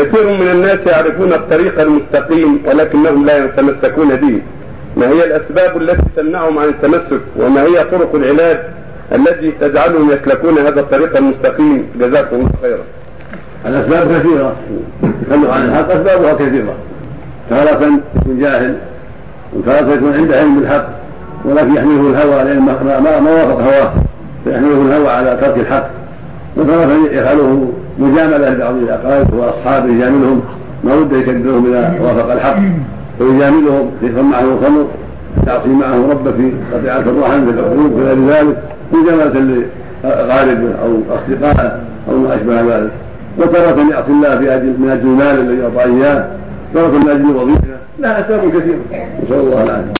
كثير من الناس يعرفون الطريق المستقيم ولكنهم لا يتمسكون به. ما هي الأسباب التي تمنعهم عن التمسك؟ وما هي طرق العلاج التي تجعلهم يسلكون هذا الطريق المستقيم؟ جزاكم الله خيرا. الأسباب كثيرة. تكلم عن الحق أسبابها كثيرة. تارة يكون جاهل وتارة يكون عنده علم بالحق ولكن يحمله الهوى لأن ما وافق هواه فيحمله الهوى على ترك الحق. وتارة يفعله مجاملة لبعض الأقارب وأصحابه يجاملهم ما ود يكذبهم إذا وافق الحق. ويجاملهم يشرب معه الخمر يعصي معه ربه في قطيعة الرحم في الحدود وغير ذلك مجاملة لغالبه أو أصدقائه أو ما أشبه ذلك. وتارة يعصي الله في أجل من أجل المال الذي أعطاه إياه تارة من أجل الوظيفة لا أسباب كثيرة. نسأل الله العافية.